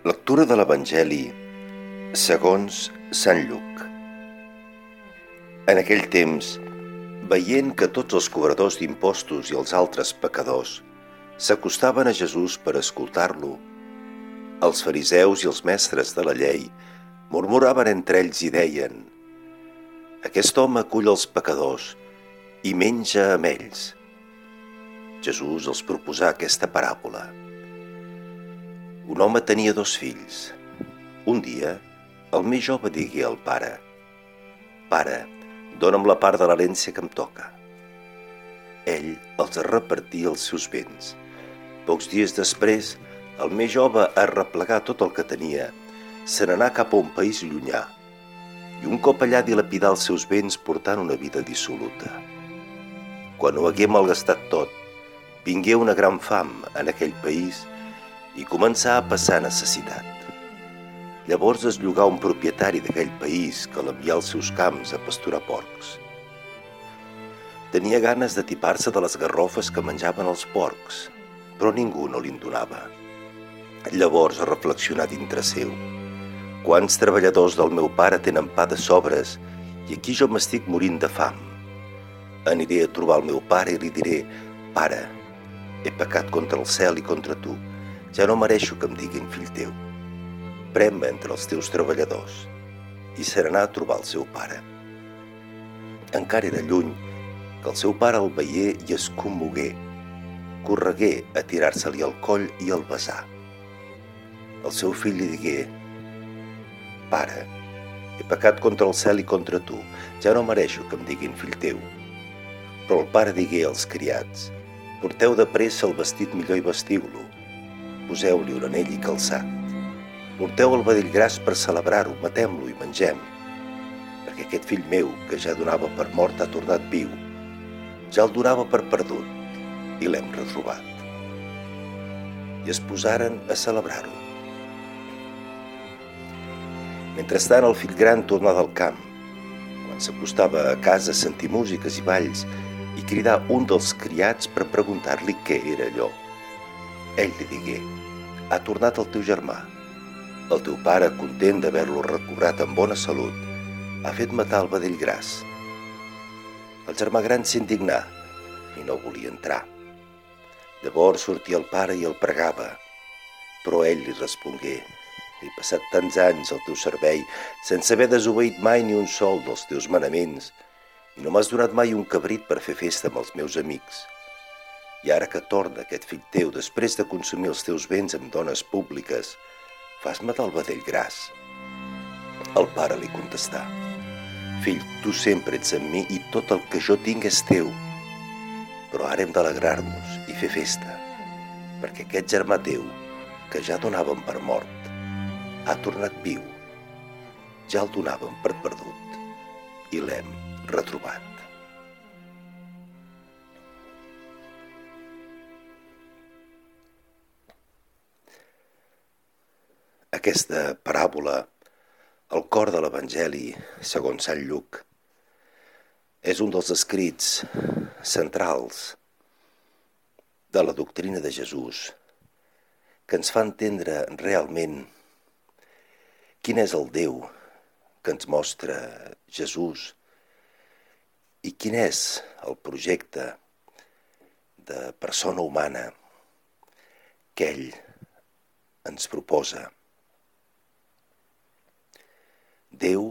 Lectura de l'Evangeli segons Sant Lluc. En aquell temps, veient que tots els cobradors d'impostos i els altres pecadors s'acostaven a Jesús per escoltar-lo, els fariseus i els mestres de la llei murmuraven entre ells i deien «Aquest home acull els pecadors i menja amb ells». Jesús els proposà aquesta paràbola – un home tenia dos fills. Un dia, el més jove digué al pare «Pare, dona'm la part de l'herència que em toca». Ell els repartia els seus béns. Pocs dies després, el més jove a replegar tot el que tenia, se n'anà cap a un país llunyà i un cop allà dilapidar els seus béns portant una vida dissoluta. Quan ho hagué malgastat tot, vingué una gran fam en aquell país i començà a passar necessitat. Llavors es llogà un propietari d'aquell país que l'envià als seus camps a pasturar porcs. Tenia ganes de tipar-se de les garrofes que menjaven els porcs, però ningú no li'n donava. Llavors reflexionà dintre seu. Quants treballadors del meu pare tenen pa de sobres i aquí jo m'estic morint de fam. Aniré a trobar el meu pare i li diré, pare, he pecat contra el cel i contra tu ja no mereixo que em diguin fill teu. Prem-me entre els teus treballadors. I se n'anà a trobar el seu pare. Encara era lluny que el seu pare el veié i es commogué. Corregué a tirar-se-li al coll i el besar. El seu fill li digué Pare, he pecat contra el cel i contra tu, ja no mereixo que em diguin fill teu. Però el pare digué als criats Porteu de pressa el vestit millor i vestiu-lo poseu-li un anell i calçat. Porteu el vedell gras per celebrar-ho, matem-lo i mengem, perquè aquest fill meu, que ja donava per mort, ha tornat viu. Ja el donava per perdut i l'hem retrobat. I es posaren a celebrar-ho. Mentrestant, el fill gran tornà del camp. Quan s'acostava a casa sentir músiques i balls i cridar un dels criats per preguntar-li què era allò. Ell li digué, ha tornat el teu germà. El teu pare, content d'haver-lo recobrat en bona salut, ha fet matar el vedell gras. El germà gran s'indignà i no volia entrar. Llavors sortia el pare i el pregava, però ell li respongué he passat tants anys al teu servei sense haver desobeït mai ni un sol dels teus manaments i no m'has donat mai un cabrit per fer festa amb els meus amics. I ara que torna aquest fill teu, després de consumir els teus béns amb dones públiques, fas matar el vedell gras. El pare li contestà, Fill, tu sempre ets amb mi i tot el que jo tinc és teu. Però ara hem d'alegrar-nos i fer festa, perquè aquest germà teu, que ja donàvem per mort, ha tornat viu. Ja el donàvem per perdut i l'hem retrobat. Aquesta paràbola, el cor de l'Evangeli, segons Sant Lluc, és un dels escrits centrals de la doctrina de Jesús que ens fa entendre realment quin és el Déu que ens mostra Jesús i quin és el projecte de persona humana que ell ens proposa. Déu,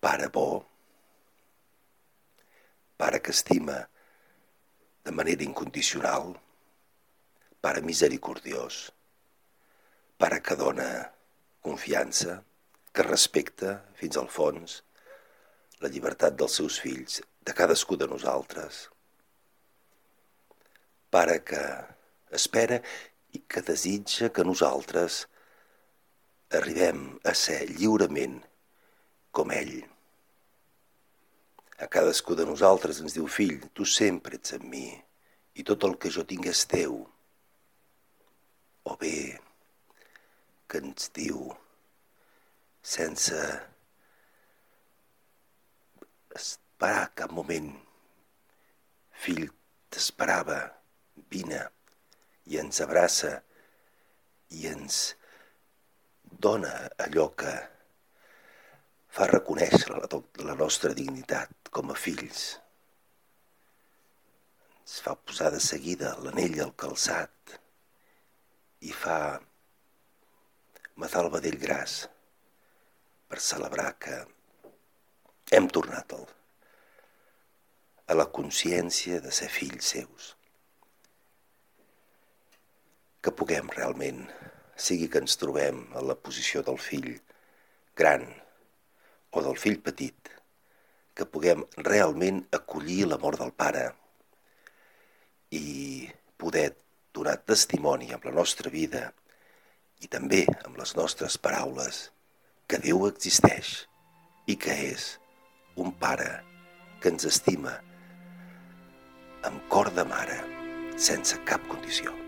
Pare bo, Pare que estima de manera incondicional, Pare misericordiós, Pare que dona confiança, que respecta fins al fons la llibertat dels seus fills, de cadascú de nosaltres. Pare que espera i que desitja que nosaltres arribem a ser lliurement com ell. A cadascú de nosaltres ens diu, fill, tu sempre ets amb mi i tot el que jo tinc és teu. O bé que ens diu sense esperar cap moment, fill, t'esperava, vine i ens abraça i ens dona allò que fa reconèixer la, la nostra dignitat com a fills. Ens fa posar de seguida l'anell al calçat i fa matar el vedell gras per celebrar que hem tornat al, a la consciència de ser fills seus. Que puguem realment, sigui que ens trobem en la posició del fill gran o del fill petit, que puguem realment acollir l'amor del pare i poder donar testimoni amb la nostra vida i també amb les nostres paraules que Déu existeix i que és un pare que ens estima amb cor de mare, sense cap condició.